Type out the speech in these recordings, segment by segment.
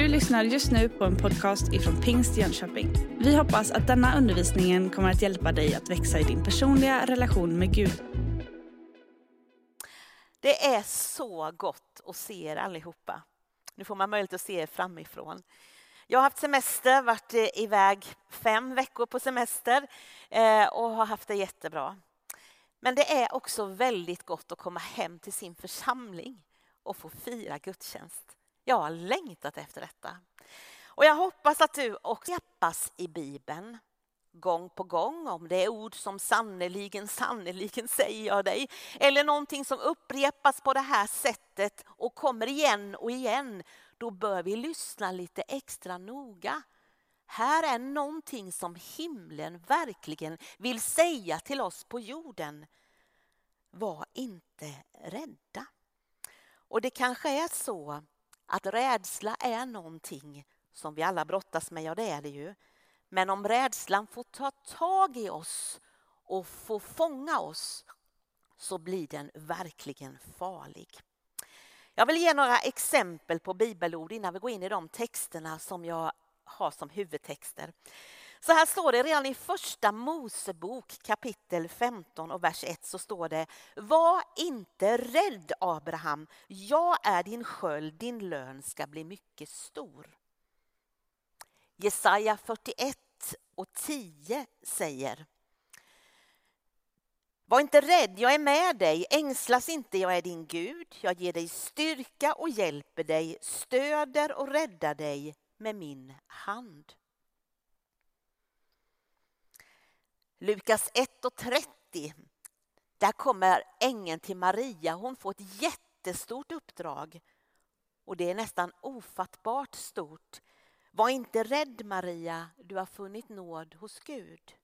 Du lyssnar just nu på en podcast ifrån Pingst Jönköping. Vi hoppas att denna undervisning kommer att hjälpa dig att växa i din personliga relation med Gud. Det är så gott att se er allihopa. Nu får man möjlighet att se er framifrån. Jag har haft semester, varit iväg fem veckor på semester eh, och har haft det jättebra. Men det är också väldigt gott att komma hem till sin församling och få fira gudstjänst. Jag har längtat efter detta. Och jag hoppas att du också hjälpas i Bibeln gång på gång om det är ord som sannerligen, sannerligen säger jag dig. Eller någonting som upprepas på det här sättet och kommer igen och igen. Då bör vi lyssna lite extra noga. Här är någonting som himlen verkligen vill säga till oss på jorden. Var inte rädda. Och det kanske är så att rädsla är någonting som vi alla brottas med, ja det är det ju. Men om rädslan får ta tag i oss och får fånga oss så blir den verkligen farlig. Jag vill ge några exempel på bibelord innan vi går in i de texterna som jag har som huvudtexter. Så här står det redan i första Mosebok kapitel 15 och vers 1 så står det Var inte rädd Abraham, jag är din sköld, din lön ska bli mycket stor. Jesaja 41 och 10 säger Var inte rädd, jag är med dig, ängslas inte, jag är din Gud. Jag ger dig styrka och hjälper dig, stöder och räddar dig med min hand. Lukas 1 och 30. Där kommer ängeln till Maria. Hon får ett jättestort uppdrag. Och det är nästan ofattbart stort. Var inte rädd Maria, du har funnit nåd hos Gud.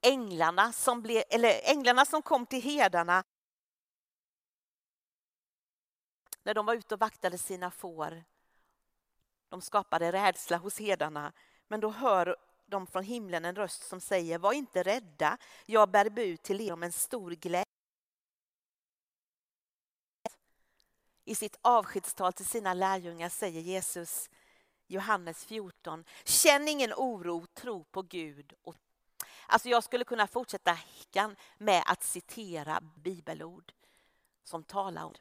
Änglarna som, ble, eller änglarna som kom till herdarna när de var ute och vaktade sina får. De skapade rädsla hos herdarna, men då hör de från himlen en röst som säger Var inte rädda, jag bär bud till er om en stor glädje. I sitt avskedstal till sina lärjungar säger Jesus Johannes 14. Känn ingen oro, tro på Gud. Alltså jag skulle kunna fortsätta med att citera bibelord som talar om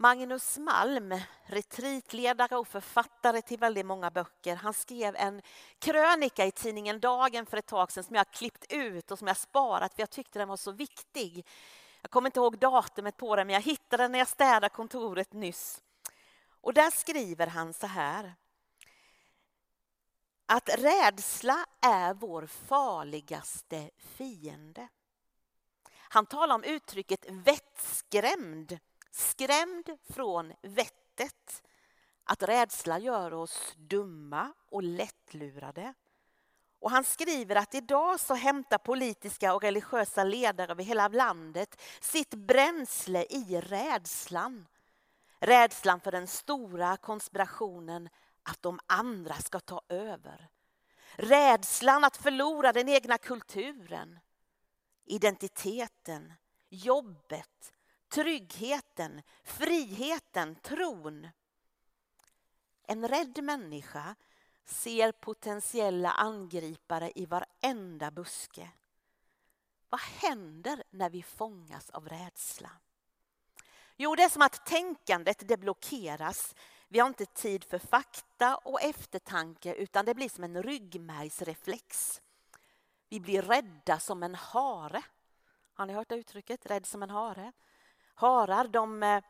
Magnus Malm, retreatledare och författare till väldigt många böcker, han skrev en krönika i tidningen Dagen för ett tag sedan som jag har klippt ut och som jag sparat för jag tyckte den var så viktig. Jag kommer inte ihåg datumet på den men jag hittade den när jag städade kontoret nyss. Och där skriver han så här. Att rädsla är vår farligaste fiende. Han talar om uttrycket vettskrämd skrämd från vettet. Att rädsla gör oss dumma och lättlurade. Och han skriver att idag så hämtar politiska och religiösa ledare över hela landet sitt bränsle i rädslan. Rädslan för den stora konspirationen att de andra ska ta över. Rädslan att förlora den egna kulturen, identiteten, jobbet, tryggheten, friheten, tron. En rädd människa ser potentiella angripare i varenda buske. Vad händer när vi fångas av rädsla? Jo, det är som att tänkandet det blockeras. Vi har inte tid för fakta och eftertanke utan det blir som en ryggmärgsreflex. Vi blir rädda som en hare. Har ni hört det uttrycket? Rädd som en hare. Harar, de, eh,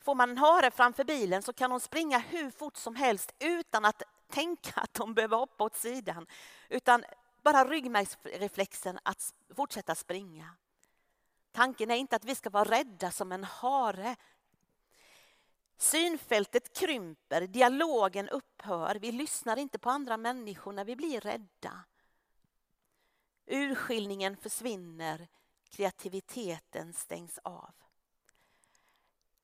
får man en hare framför bilen så kan de springa hur fort som helst utan att tänka att de behöver hoppa åt sidan. Utan bara ryggmärgsreflexen att fortsätta springa. Tanken är inte att vi ska vara rädda som en hare. Synfältet krymper, dialogen upphör, vi lyssnar inte på andra människor när vi blir rädda. Urskiljningen försvinner, kreativiteten stängs av.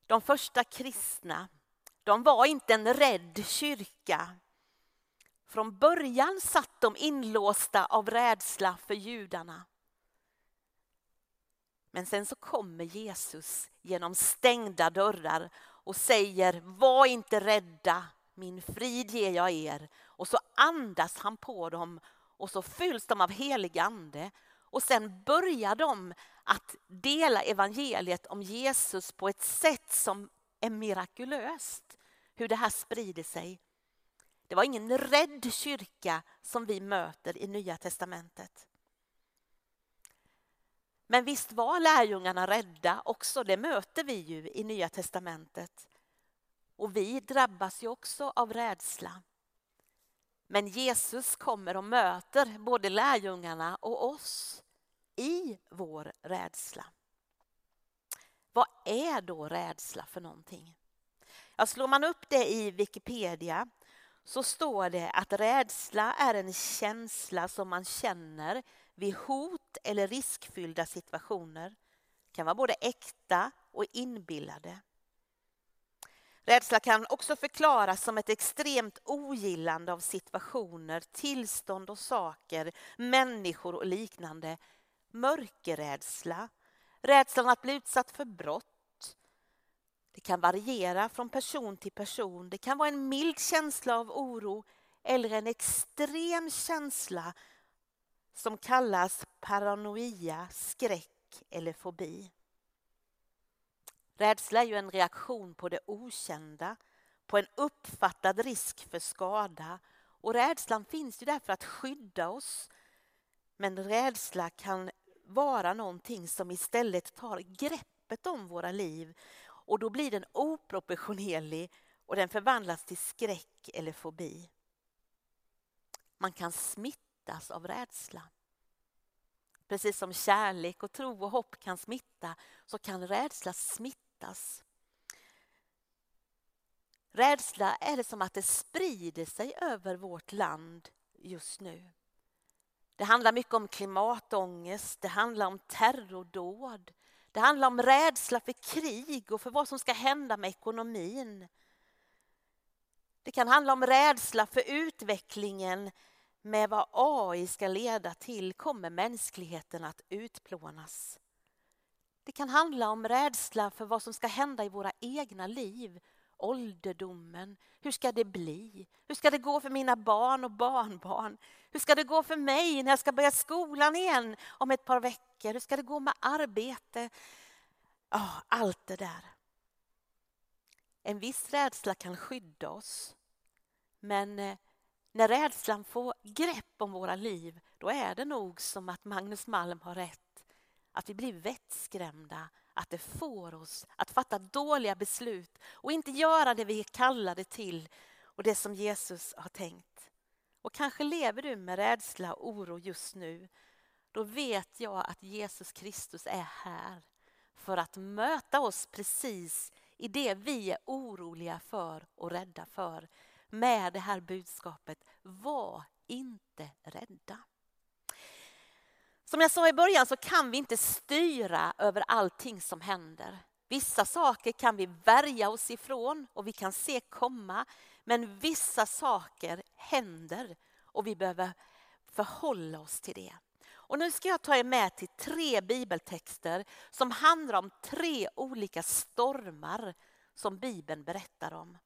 De första kristna, de var inte en rädd kyrka. Från början satt de inlåsta av rädsla för judarna. Men sen så kommer Jesus genom stängda dörrar och säger var inte rädda, min frid ger jag er. Och så andas han på dem och så fylls de av helig ande. Och sen börjar de att dela evangeliet om Jesus på ett sätt som är mirakulöst. Hur det här sprider sig. Det var ingen rädd kyrka som vi möter i Nya testamentet. Men visst var lärjungarna rädda också, det möter vi ju i Nya testamentet. Och vi drabbas ju också av rädsla. Men Jesus kommer och möter både lärjungarna och oss i vår rädsla. Vad är då rädsla för någonting? Ja, slår man upp det i Wikipedia så står det att rädsla är en känsla som man känner vid hot eller riskfyllda situationer. Det kan vara både äkta och inbillade. Rädsla kan också förklaras som ett extremt ogillande av situationer, tillstånd och saker, människor och liknande. Mörkerrädsla, rädslan att bli utsatt för brott. Det kan variera från person till person. Det kan vara en mild känsla av oro eller en extrem känsla som kallas paranoia, skräck eller fobi. Rädsla är ju en reaktion på det okända, på en uppfattad risk för skada. Och rädslan finns ju där för att skydda oss. Men rädsla kan vara någonting som istället tar greppet om våra liv och då blir den oproportionerlig och den förvandlas till skräck eller fobi. Man kan smittas av rädsla. Precis som kärlek och tro och hopp kan smitta så kan rädsla smitta hittas. Rädsla är det som att det sprider sig över vårt land just nu. Det handlar mycket om klimatångest, det handlar om terrordåd. Det handlar om rädsla för krig och för vad som ska hända med ekonomin. Det kan handla om rädsla för utvecklingen med vad AI ska leda till kommer mänskligheten att utplånas. Det kan handla om rädsla för vad som ska hända i våra egna liv. Ålderdomen, hur ska det bli? Hur ska det gå för mina barn och barnbarn? Hur ska det gå för mig när jag ska börja skolan igen om ett par veckor? Hur ska det gå med arbete? Oh, allt det där. En viss rädsla kan skydda oss. Men eh, när rädslan får grepp om våra liv, då är det nog som att Magnus Malm har rätt att vi blir vettskrämda, att det får oss att fatta dåliga beslut och inte göra det vi är kallade till och det som Jesus har tänkt. Och kanske lever du med rädsla och oro just nu. Då vet jag att Jesus Kristus är här för att möta oss precis i det vi är oroliga för och rädda för med det här budskapet. Var inte rädda. Som jag sa i början så kan vi inte styra över allting som händer. Vissa saker kan vi värja oss ifrån och vi kan se komma. Men vissa saker händer och vi behöver förhålla oss till det. Och nu ska jag ta er med till tre bibeltexter som handlar om tre olika stormar som Bibeln berättar om.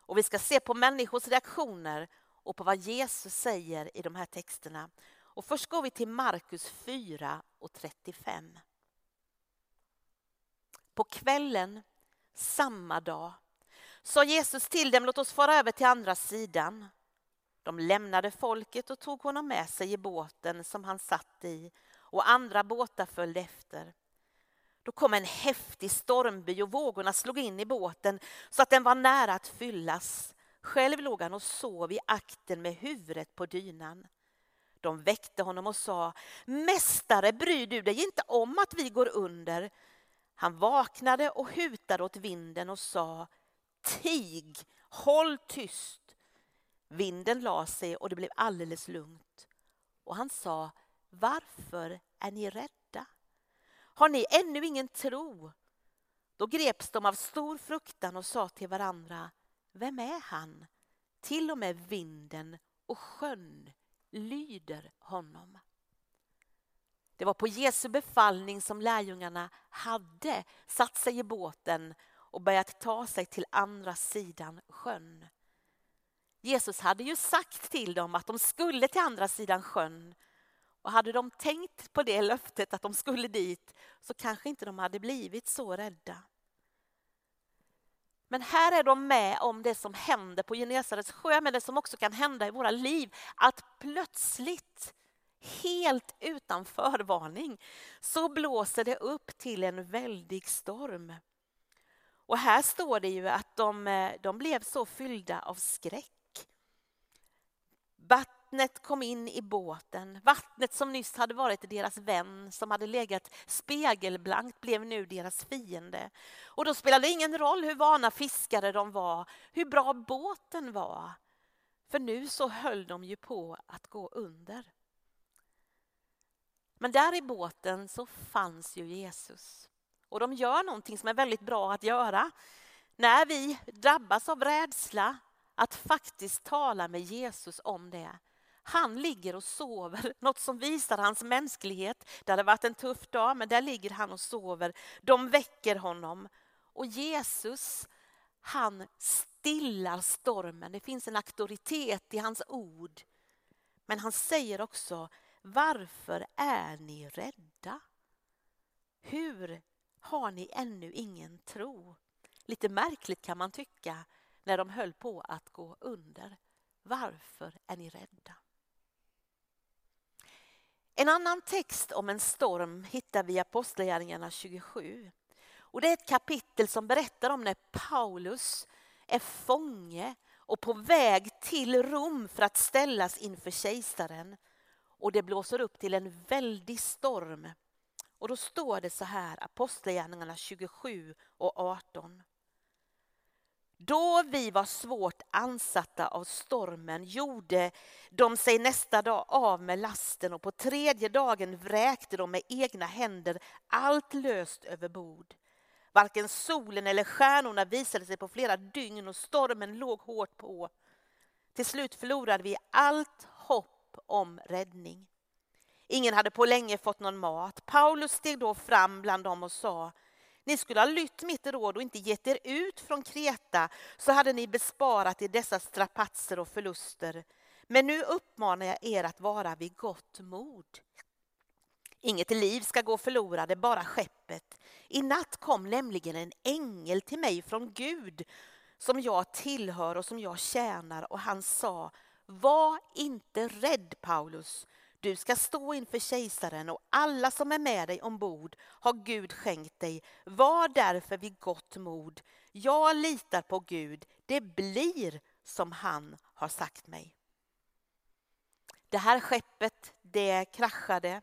Och vi ska se på människors reaktioner och på vad Jesus säger i de här texterna. Och först går vi till Markus 4 och 35. På kvällen samma dag sa Jesus till dem, låt oss fara över till andra sidan. De lämnade folket och tog honom med sig i båten som han satt i och andra båtar följde efter. Då kom en häftig stormby och vågorna slog in i båten så att den var nära att fyllas. Själv låg han och sov i akten med huvudet på dynan. De väckte honom och sa, Mästare, bryr du dig inte om att vi går under? Han vaknade och hutade åt vinden och sa, Tig, håll tyst. Vinden la sig och det blev alldeles lugnt. Och han sa, varför är ni rädda? Har ni ännu ingen tro? Då greps de av stor fruktan och sa till varandra, vem är han? Till och med vinden och sjön lyder honom. Det var på Jesu befallning som lärjungarna hade satt sig i båten och börjat ta sig till andra sidan sjön. Jesus hade ju sagt till dem att de skulle till andra sidan sjön och hade de tänkt på det löftet att de skulle dit så kanske inte de hade blivit så rädda. Men här är de med om det som händer på Genesarets sjö, men det som också kan hända i våra liv. Att plötsligt, helt utan förvarning, så blåser det upp till en väldig storm. Och här står det ju att de, eh, de blev så fyllda av skräck Vattnet kom in i båten. Vattnet som nyss hade varit deras vän, som hade legat spegelblankt, blev nu deras fiende. Och då spelade det ingen roll hur vana fiskare de var, hur bra båten var. För nu så höll de ju på att gå under. Men där i båten så fanns ju Jesus. Och de gör någonting som är väldigt bra att göra. När vi drabbas av rädsla, att faktiskt tala med Jesus om det. Han ligger och sover, något som visar hans mänsklighet. Det hade varit en tuff dag, men där ligger han och sover. De väcker honom. Och Jesus, han stillar stormen. Det finns en auktoritet i hans ord. Men han säger också, varför är ni rädda? Hur har ni ännu ingen tro? Lite märkligt kan man tycka när de höll på att gå under. Varför är ni rädda? En annan text om en storm hittar vi i Apostlagärningarna 27. Och det är ett kapitel som berättar om när Paulus är fånge och på väg till Rom för att ställas inför kejsaren. Och det blåser upp till en väldig storm. Och då står det så här, Apostlagärningarna 27 och 18. Då vi var svårt ansatta av stormen gjorde de sig nästa dag av med lasten och på tredje dagen vräkte de med egna händer allt löst över bord. Varken solen eller stjärnorna visade sig på flera dygn och stormen låg hårt på. Till slut förlorade vi allt hopp om räddning. Ingen hade på länge fått någon mat. Paulus steg då fram bland dem och sa ni skulle ha lytt mitt råd och inte gett er ut från Kreta så hade ni besparat er dessa strapatser och förluster. Men nu uppmanar jag er att vara vid gott mod. Inget liv ska gå förlorade, bara skeppet. I natt kom nämligen en ängel till mig från Gud som jag tillhör och som jag tjänar och han sa Var inte rädd Paulus, du ska stå inför kejsaren och alla som är med dig ombord har Gud skänkt dig. Var därför vid gott mod. Jag litar på Gud. Det blir som han har sagt mig. Det här skeppet, det kraschade.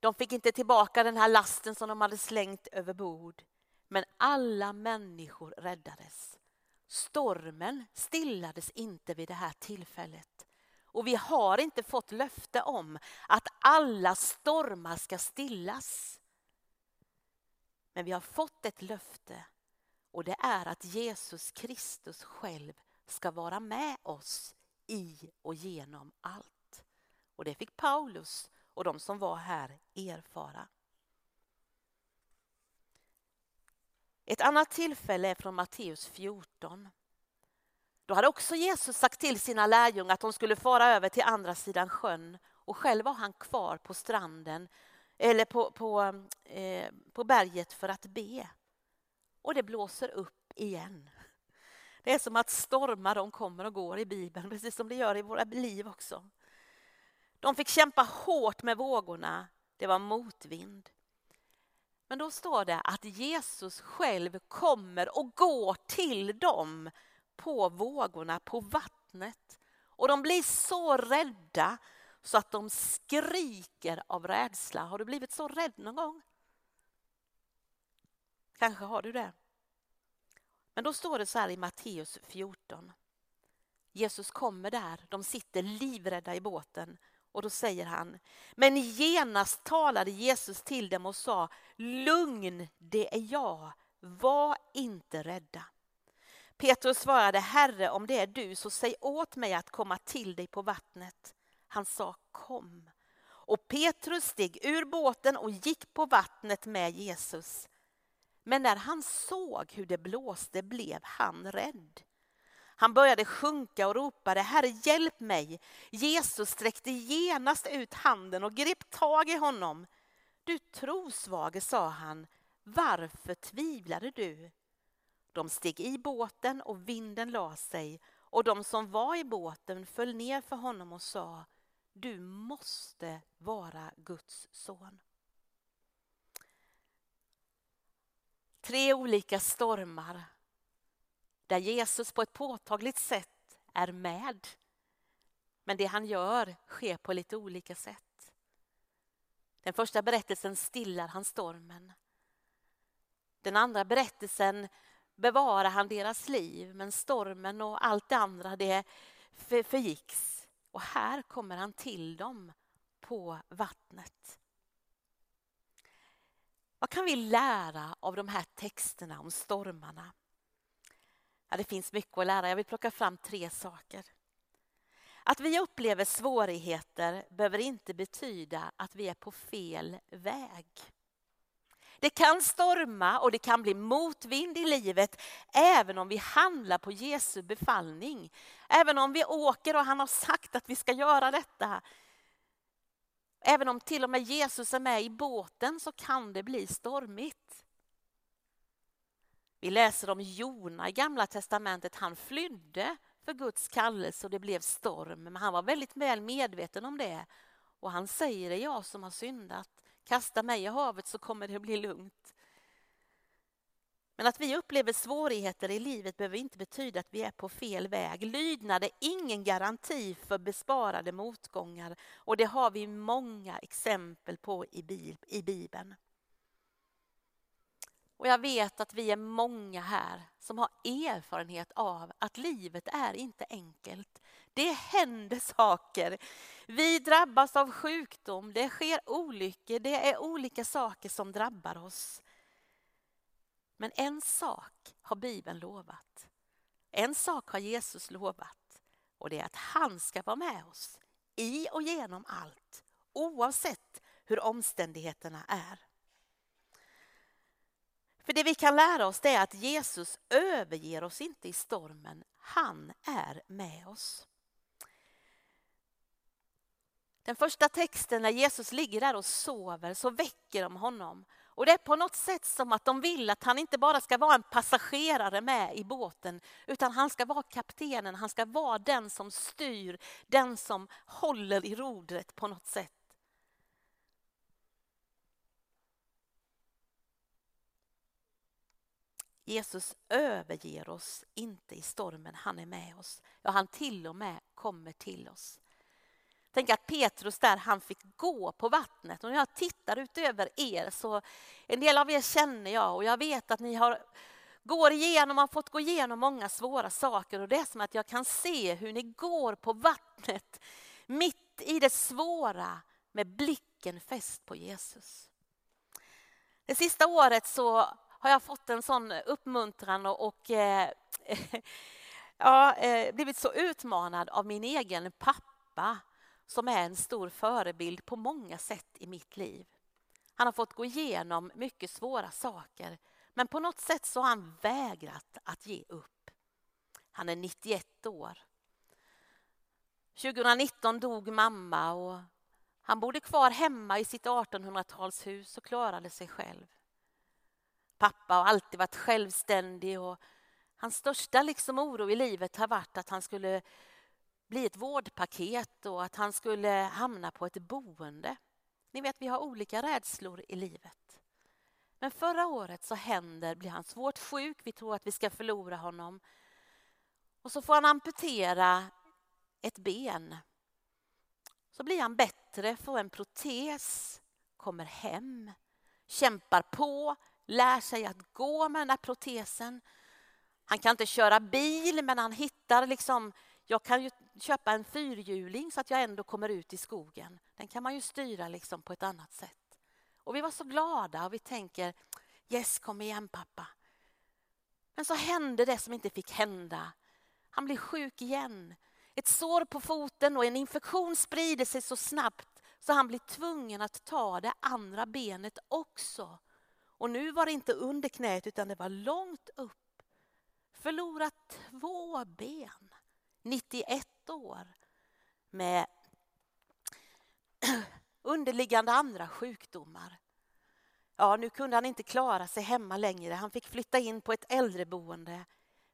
De fick inte tillbaka den här lasten som de hade slängt över bord. Men alla människor räddades. Stormen stillades inte vid det här tillfället. Och vi har inte fått löfte om att alla stormar ska stillas. Men vi har fått ett löfte och det är att Jesus Kristus själv ska vara med oss i och genom allt. Och det fick Paulus och de som var här erfara. Ett annat tillfälle är från Matteus 14. Då hade också Jesus sagt till sina lärjungar att de skulle fara över till andra sidan sjön och själv var han kvar på stranden eller på, på, eh, på berget för att be. Och det blåser upp igen. Det är som att stormar de kommer och går i Bibeln, precis som det gör i våra liv också. De fick kämpa hårt med vågorna. Det var motvind. Men då står det att Jesus själv kommer och går till dem på vågorna, på vattnet. Och de blir så rädda så att de skriker av rädsla. Har du blivit så rädd någon gång? Kanske har du det. Men då står det så här i Matteus 14. Jesus kommer där, de sitter livrädda i båten och då säger han, men genast talade Jesus till dem och sa, lugn, det är jag, var inte rädda. Petrus svarade, Herre, om det är du så säg åt mig att komma till dig på vattnet. Han sa, kom. Och Petrus steg ur båten och gick på vattnet med Jesus. Men när han såg hur det blåste blev han rädd. Han började sjunka och ropade, Herre hjälp mig. Jesus sträckte genast ut handen och grep tag i honom. Du trosvage, sa han, varför tvivlade du? De steg i båten och vinden la sig och de som var i båten föll ner för honom och sa, du måste vara Guds son. Tre olika stormar där Jesus på ett påtagligt sätt är med. Men det han gör sker på lite olika sätt. Den första berättelsen stillar han stormen. Den andra berättelsen bevarade han deras liv, men stormen och allt det andra det förgicks. Och här kommer han till dem på vattnet. Vad kan vi lära av de här texterna om stormarna? Ja, det finns mycket att lära. Jag vill plocka fram tre saker. Att vi upplever svårigheter behöver inte betyda att vi är på fel väg. Det kan storma och det kan bli motvind i livet även om vi handlar på Jesu befallning. Även om vi åker och han har sagt att vi ska göra detta. Även om till och med Jesus är med i båten så kan det bli stormigt. Vi läser om Jona i Gamla testamentet. Han flydde för Guds kallelse och det blev storm. Men han var väldigt väl medveten om det. Och han säger, det jag som har syndat. Kasta mig i havet så kommer det bli lugnt. Men att vi upplever svårigheter i livet behöver inte betyda att vi är på fel väg. Lydnad är ingen garanti för besparade motgångar och det har vi många exempel på i Bibeln. Och jag vet att vi är många här som har erfarenhet av att livet är inte enkelt. Det händer saker. Vi drabbas av sjukdom, det sker olyckor, det är olika saker som drabbar oss. Men en sak har Bibeln lovat. En sak har Jesus lovat och det är att han ska vara med oss i och genom allt oavsett hur omständigheterna är. För det vi kan lära oss är att Jesus överger oss inte i stormen. Han är med oss. Den första texten när Jesus ligger där och sover så väcker de honom. Och det är på något sätt som att de vill att han inte bara ska vara en passagerare med i båten utan han ska vara kaptenen, han ska vara den som styr, den som håller i rodret på något sätt. Jesus överger oss inte i stormen, han är med oss. Ja, han till och med kommer till oss. Tänk att Petrus där, han fick gå på vattnet. Och när jag tittar ut över er så, en del av er känner jag och jag vet att ni har går igenom, har fått gå igenom många svåra saker och det är som att jag kan se hur ni går på vattnet mitt i det svåra med blicken fäst på Jesus. Det sista året så har jag fått en sån uppmuntran och, och eh, ja, eh, blivit så utmanad av min egen pappa som är en stor förebild på många sätt i mitt liv. Han har fått gå igenom mycket svåra saker men på något sätt så har han vägrat att ge upp. Han är 91 år. 2019 dog mamma och han bodde kvar hemma i sitt 1800-talshus och klarade sig själv. Pappa har alltid varit självständig och hans största liksom oro i livet har varit att han skulle bli ett vårdpaket och att han skulle hamna på ett boende. Ni vet, vi har olika rädslor i livet. Men förra året så händer, blir han svårt sjuk, vi tror att vi ska förlora honom. Och så får han amputera ett ben. Så blir han bättre, får en protes, kommer hem, kämpar på, lär sig att gå med den där protesen. Han kan inte köra bil, men han hittar liksom jag kan ju köpa en fyrhjuling så att jag ändå kommer ut i skogen. Den kan man ju styra liksom på ett annat sätt. Och vi var så glada och vi tänker Yes, kom igen pappa. Men så hände det som inte fick hända. Han blir sjuk igen. Ett sår på foten och en infektion sprider sig så snabbt Så han blir tvungen att ta det andra benet också. Och nu var det inte under knät utan det var långt upp. Förlorat två ben, 91 år med underliggande andra sjukdomar. Ja, nu kunde han inte klara sig hemma längre. Han fick flytta in på ett äldreboende.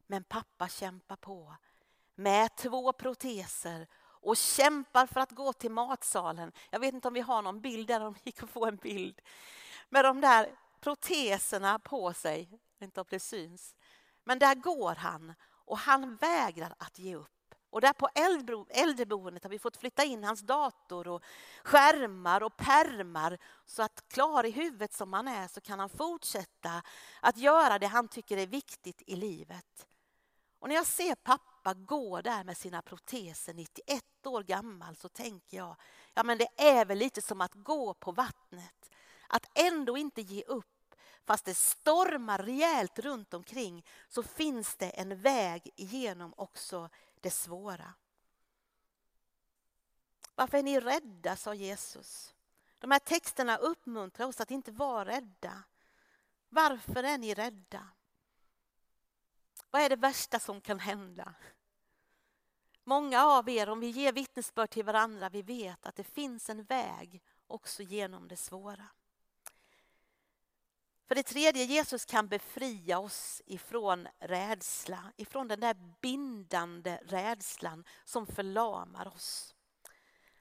Men pappa kämpar på med två proteser och kämpar för att gå till matsalen. Jag vet inte om vi har någon bild där, om vi gick att få en bild. Med de där proteserna på sig, inte om det syns. Men där går han och han vägrar att ge upp. Och där på äldreboendet har vi fått flytta in hans dator och skärmar och permar så att klar i huvudet som han är så kan han fortsätta att göra det han tycker är viktigt i livet. Och när jag ser pappa gå där med sina proteser 91 år gammal så tänker jag, ja men det är väl lite som att gå på vattnet. Att ändå inte ge upp. Fast det stormar rejält runt omkring så finns det en väg igenom också det svåra. Varför är ni rädda, sa Jesus. De här texterna uppmuntrar oss att inte vara rädda. Varför är ni rädda? Vad är det värsta som kan hända? Många av er, om vi ger vittnesbörd till varandra, vi vet att det finns en väg också genom det svåra. För det tredje, Jesus kan befria oss ifrån rädsla, ifrån den där bindande rädslan som förlamar oss.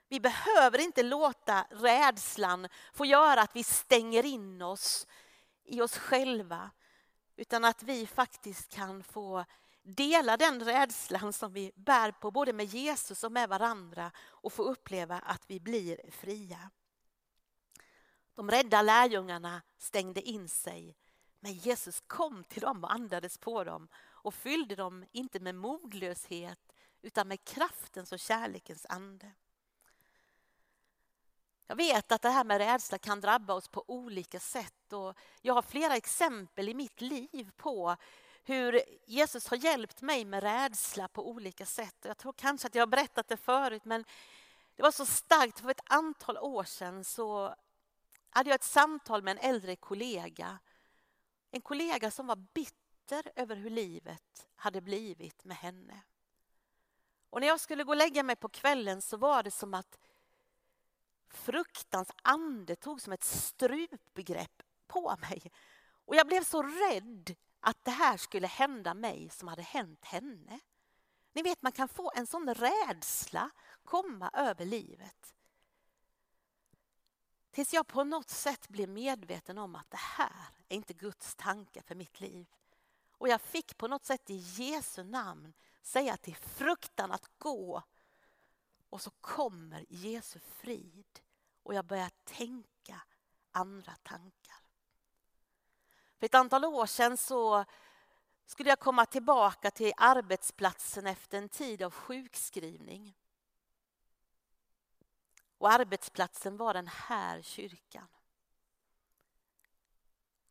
Vi behöver inte låta rädslan få göra att vi stänger in oss i oss själva, utan att vi faktiskt kan få dela den rädslan som vi bär på både med Jesus och med varandra och få uppleva att vi blir fria. De rädda lärjungarna stängde in sig. Men Jesus kom till dem och andades på dem och fyllde dem inte med modlöshet utan med kraftens och kärlekens ande. Jag vet att det här med rädsla kan drabba oss på olika sätt och jag har flera exempel i mitt liv på hur Jesus har hjälpt mig med rädsla på olika sätt. Jag tror kanske att jag har berättat det förut men det var så starkt. För ett antal år sedan så hade jag ett samtal med en äldre kollega. En kollega som var bitter över hur livet hade blivit med henne. Och när jag skulle gå och lägga mig på kvällen så var det som att fruktans ande tog som ett strupgrepp på mig. Och jag blev så rädd att det här skulle hända mig som hade hänt henne. Ni vet, man kan få en sån rädsla komma över livet. Tills jag på något sätt blev medveten om att det här är inte Guds tanke för mitt liv. Och jag fick på något sätt i Jesu namn säga till fruktan att gå. Och så kommer Jesu frid och jag börjar tänka andra tankar. För ett antal år sedan så skulle jag komma tillbaka till arbetsplatsen efter en tid av sjukskrivning. Och arbetsplatsen var den här kyrkan.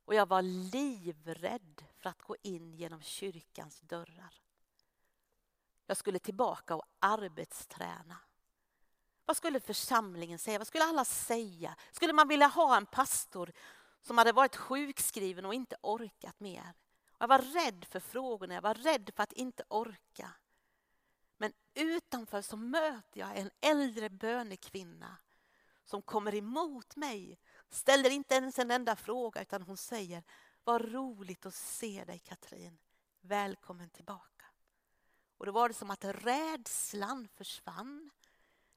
Och jag var livrädd för att gå in genom kyrkans dörrar. Jag skulle tillbaka och arbetsträna. Vad skulle församlingen säga? Vad skulle alla säga? Skulle man vilja ha en pastor som hade varit sjukskriven och inte orkat mer? Jag var rädd för frågorna, jag var rädd för att inte orka. Men utanför så möter jag en äldre bönekvinna som kommer emot mig. Ställer inte ens en enda fråga utan hon säger Vad roligt att se dig Katrin. Välkommen tillbaka. Och då var det som att rädslan försvann.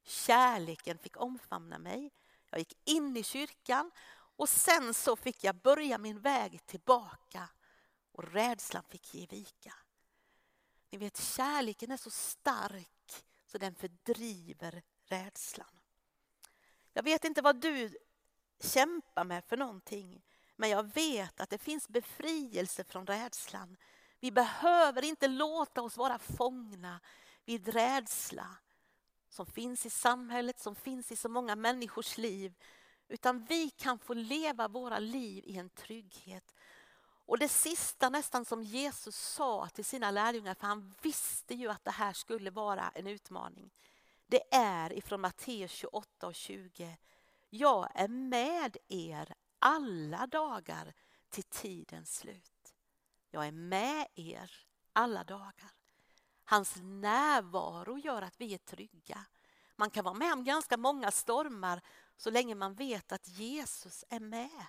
Kärleken fick omfamna mig. Jag gick in i kyrkan och sen så fick jag börja min väg tillbaka och rädslan fick ge vika. Ni vet, kärleken är så stark så den fördriver rädslan. Jag vet inte vad du kämpar med för någonting, men jag vet att det finns befrielse från rädslan. Vi behöver inte låta oss vara fångna vid rädsla som finns i samhället, som finns i så många människors liv. Utan vi kan få leva våra liv i en trygghet. Och det sista nästan som Jesus sa till sina lärjungar, för han visste ju att det här skulle vara en utmaning. det är ifrån Matteus 28 och 20. Jag är med er alla dagar till tidens slut. Jag är med er alla dagar. Hans närvaro gör att vi är trygga. Man kan vara med om ganska många stormar så länge man vet att Jesus är med.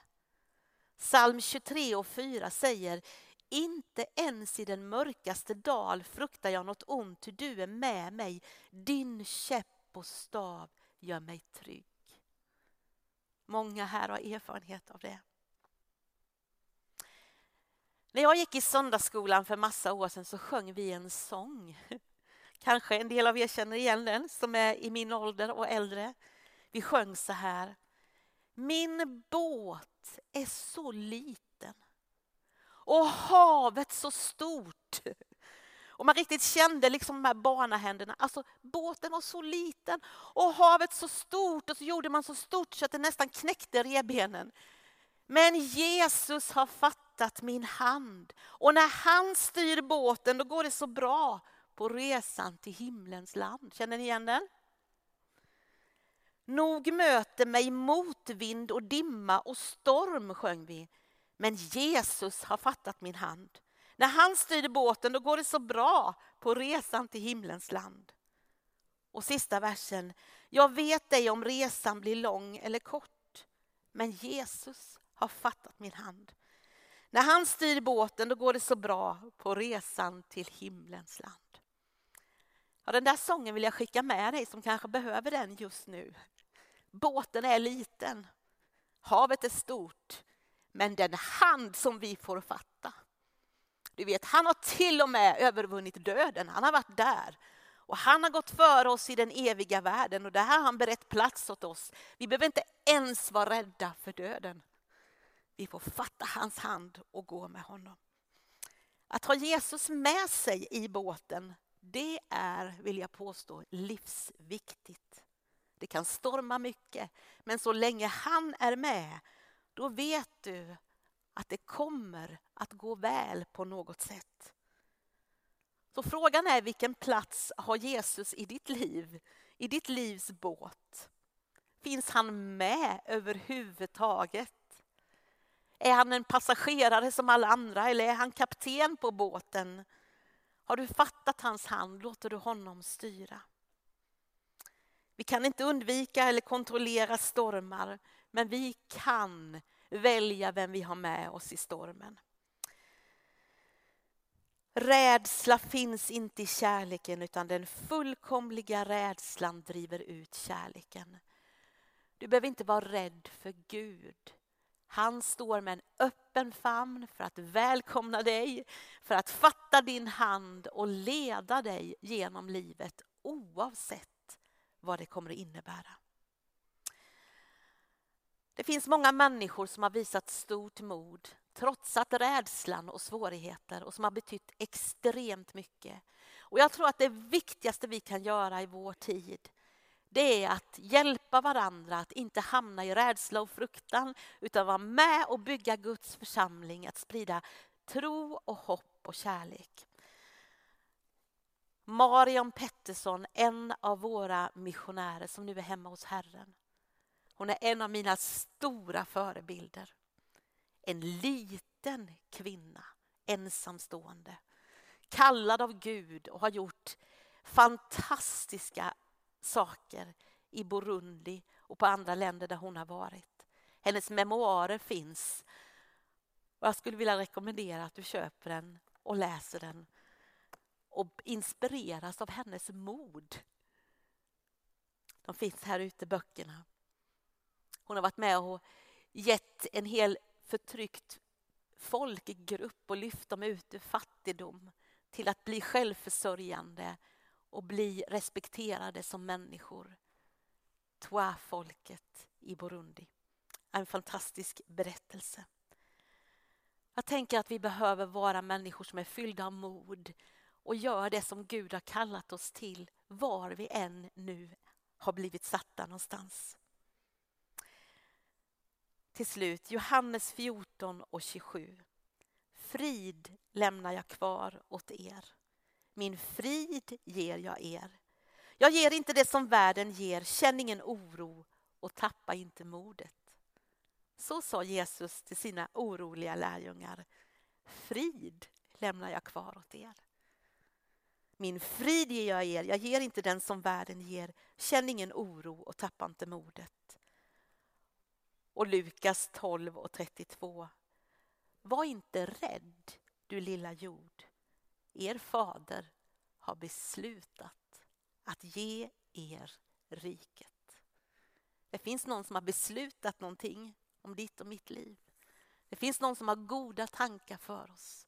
Psalm 23 och 4 säger inte ens i den mörkaste dal fruktar jag något ont, ty du är med mig. Din käpp och stav gör mig trygg. Många här har erfarenhet av det. När jag gick i söndagsskolan för massa år sedan så sjöng vi en sång. Kanske en del av er känner igen den som är i min ålder och äldre. Vi sjöng så här. Min båt är så liten och havet så stort. Och man riktigt kände liksom de här barnahänderna. Alltså båten var så liten och havet så stort och så gjorde man så stort så att det nästan knäckte rebenen. Men Jesus har fattat min hand och när han styr båten då går det så bra på resan till himlens land. Känner ni igen den? Nog möter mig motvind och dimma och storm, sjöng vi. Men Jesus har fattat min hand. När han styr båten då går det så bra på resan till himlens land. Och sista versen. Jag vet ej om resan blir lång eller kort. Men Jesus har fattat min hand. När han styr båten då går det så bra på resan till himlens land. Ja, den där sången vill jag skicka med dig som kanske behöver den just nu. Båten är liten, havet är stort, men den hand som vi får fatta. Du vet, han har till och med övervunnit döden, han har varit där. Och han har gått före oss i den eviga världen och där har han berett plats åt oss. Vi behöver inte ens vara rädda för döden. Vi får fatta hans hand och gå med honom. Att ha Jesus med sig i båten, det är, vill jag påstå, livsviktigt. Det kan storma mycket, men så länge han är med, då vet du att det kommer att gå väl på något sätt. Så frågan är vilken plats har Jesus i ditt liv, i ditt livs båt? Finns han med överhuvudtaget? Är han en passagerare som alla andra eller är han kapten på båten? Har du fattat hans hand låter du honom styra. Vi kan inte undvika eller kontrollera stormar, men vi kan välja vem vi har med oss i stormen. Rädsla finns inte i kärleken utan den fullkomliga rädslan driver ut kärleken. Du behöver inte vara rädd för Gud. Han står med en öppen famn för att välkomna dig, för att fatta din hand och leda dig genom livet oavsett vad det kommer att innebära. Det finns många människor som har visat stort mod trotsat rädslan och svårigheter och som har betytt extremt mycket. Och jag tror att det viktigaste vi kan göra i vår tid det är att hjälpa varandra att inte hamna i rädsla och fruktan utan vara med och bygga Guds församling, att sprida tro och hopp och kärlek. Marion Pettersson, en av våra missionärer som nu är hemma hos Herren. Hon är en av mina stora förebilder. En liten kvinna, ensamstående, kallad av Gud och har gjort fantastiska saker i Burundi och på andra länder där hon har varit. Hennes memoarer finns. Jag skulle vilja rekommendera att du köper den och läser den och inspireras av hennes mod. De finns här ute, böckerna. Hon har varit med och gett en hel förtryckt folkgrupp och lyft dem ut ur fattigdom till att bli självförsörjande och bli respekterade som människor. Twa-folket i Burundi. En fantastisk berättelse. Jag tänker att vi behöver vara människor som är fyllda av mod och gör det som Gud har kallat oss till var vi än nu har blivit satta någonstans. Till slut, Johannes 14 och 27. Frid lämnar jag kvar åt er. Min frid ger jag er. Jag ger inte det som världen ger, känn ingen oro och tappa inte modet. Så sa Jesus till sina oroliga lärjungar. Frid lämnar jag kvar åt er. Min frid ger jag er, jag ger inte den som världen ger. Känn ingen oro och tappa inte modet. Och Lukas 12 och 32. Var inte rädd, du lilla jord. Er fader har beslutat att ge er riket. Det finns någon som har beslutat någonting om ditt och mitt liv. Det finns någon som har goda tankar för oss.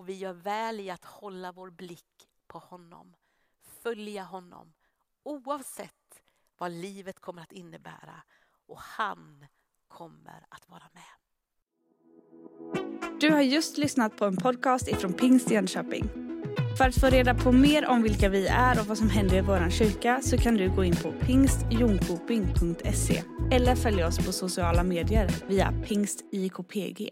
Och vi gör väl i att hålla vår blick på honom, följa honom oavsett vad livet kommer att innebära och han kommer att vara med. Du har just lyssnat på en podcast ifrån Pingst Jönköping. För att få reda på mer om vilka vi är och vad som händer i vår kyrka så kan du gå in på pingstjonkoping.se eller följa oss på sociala medier via pingstjkpg.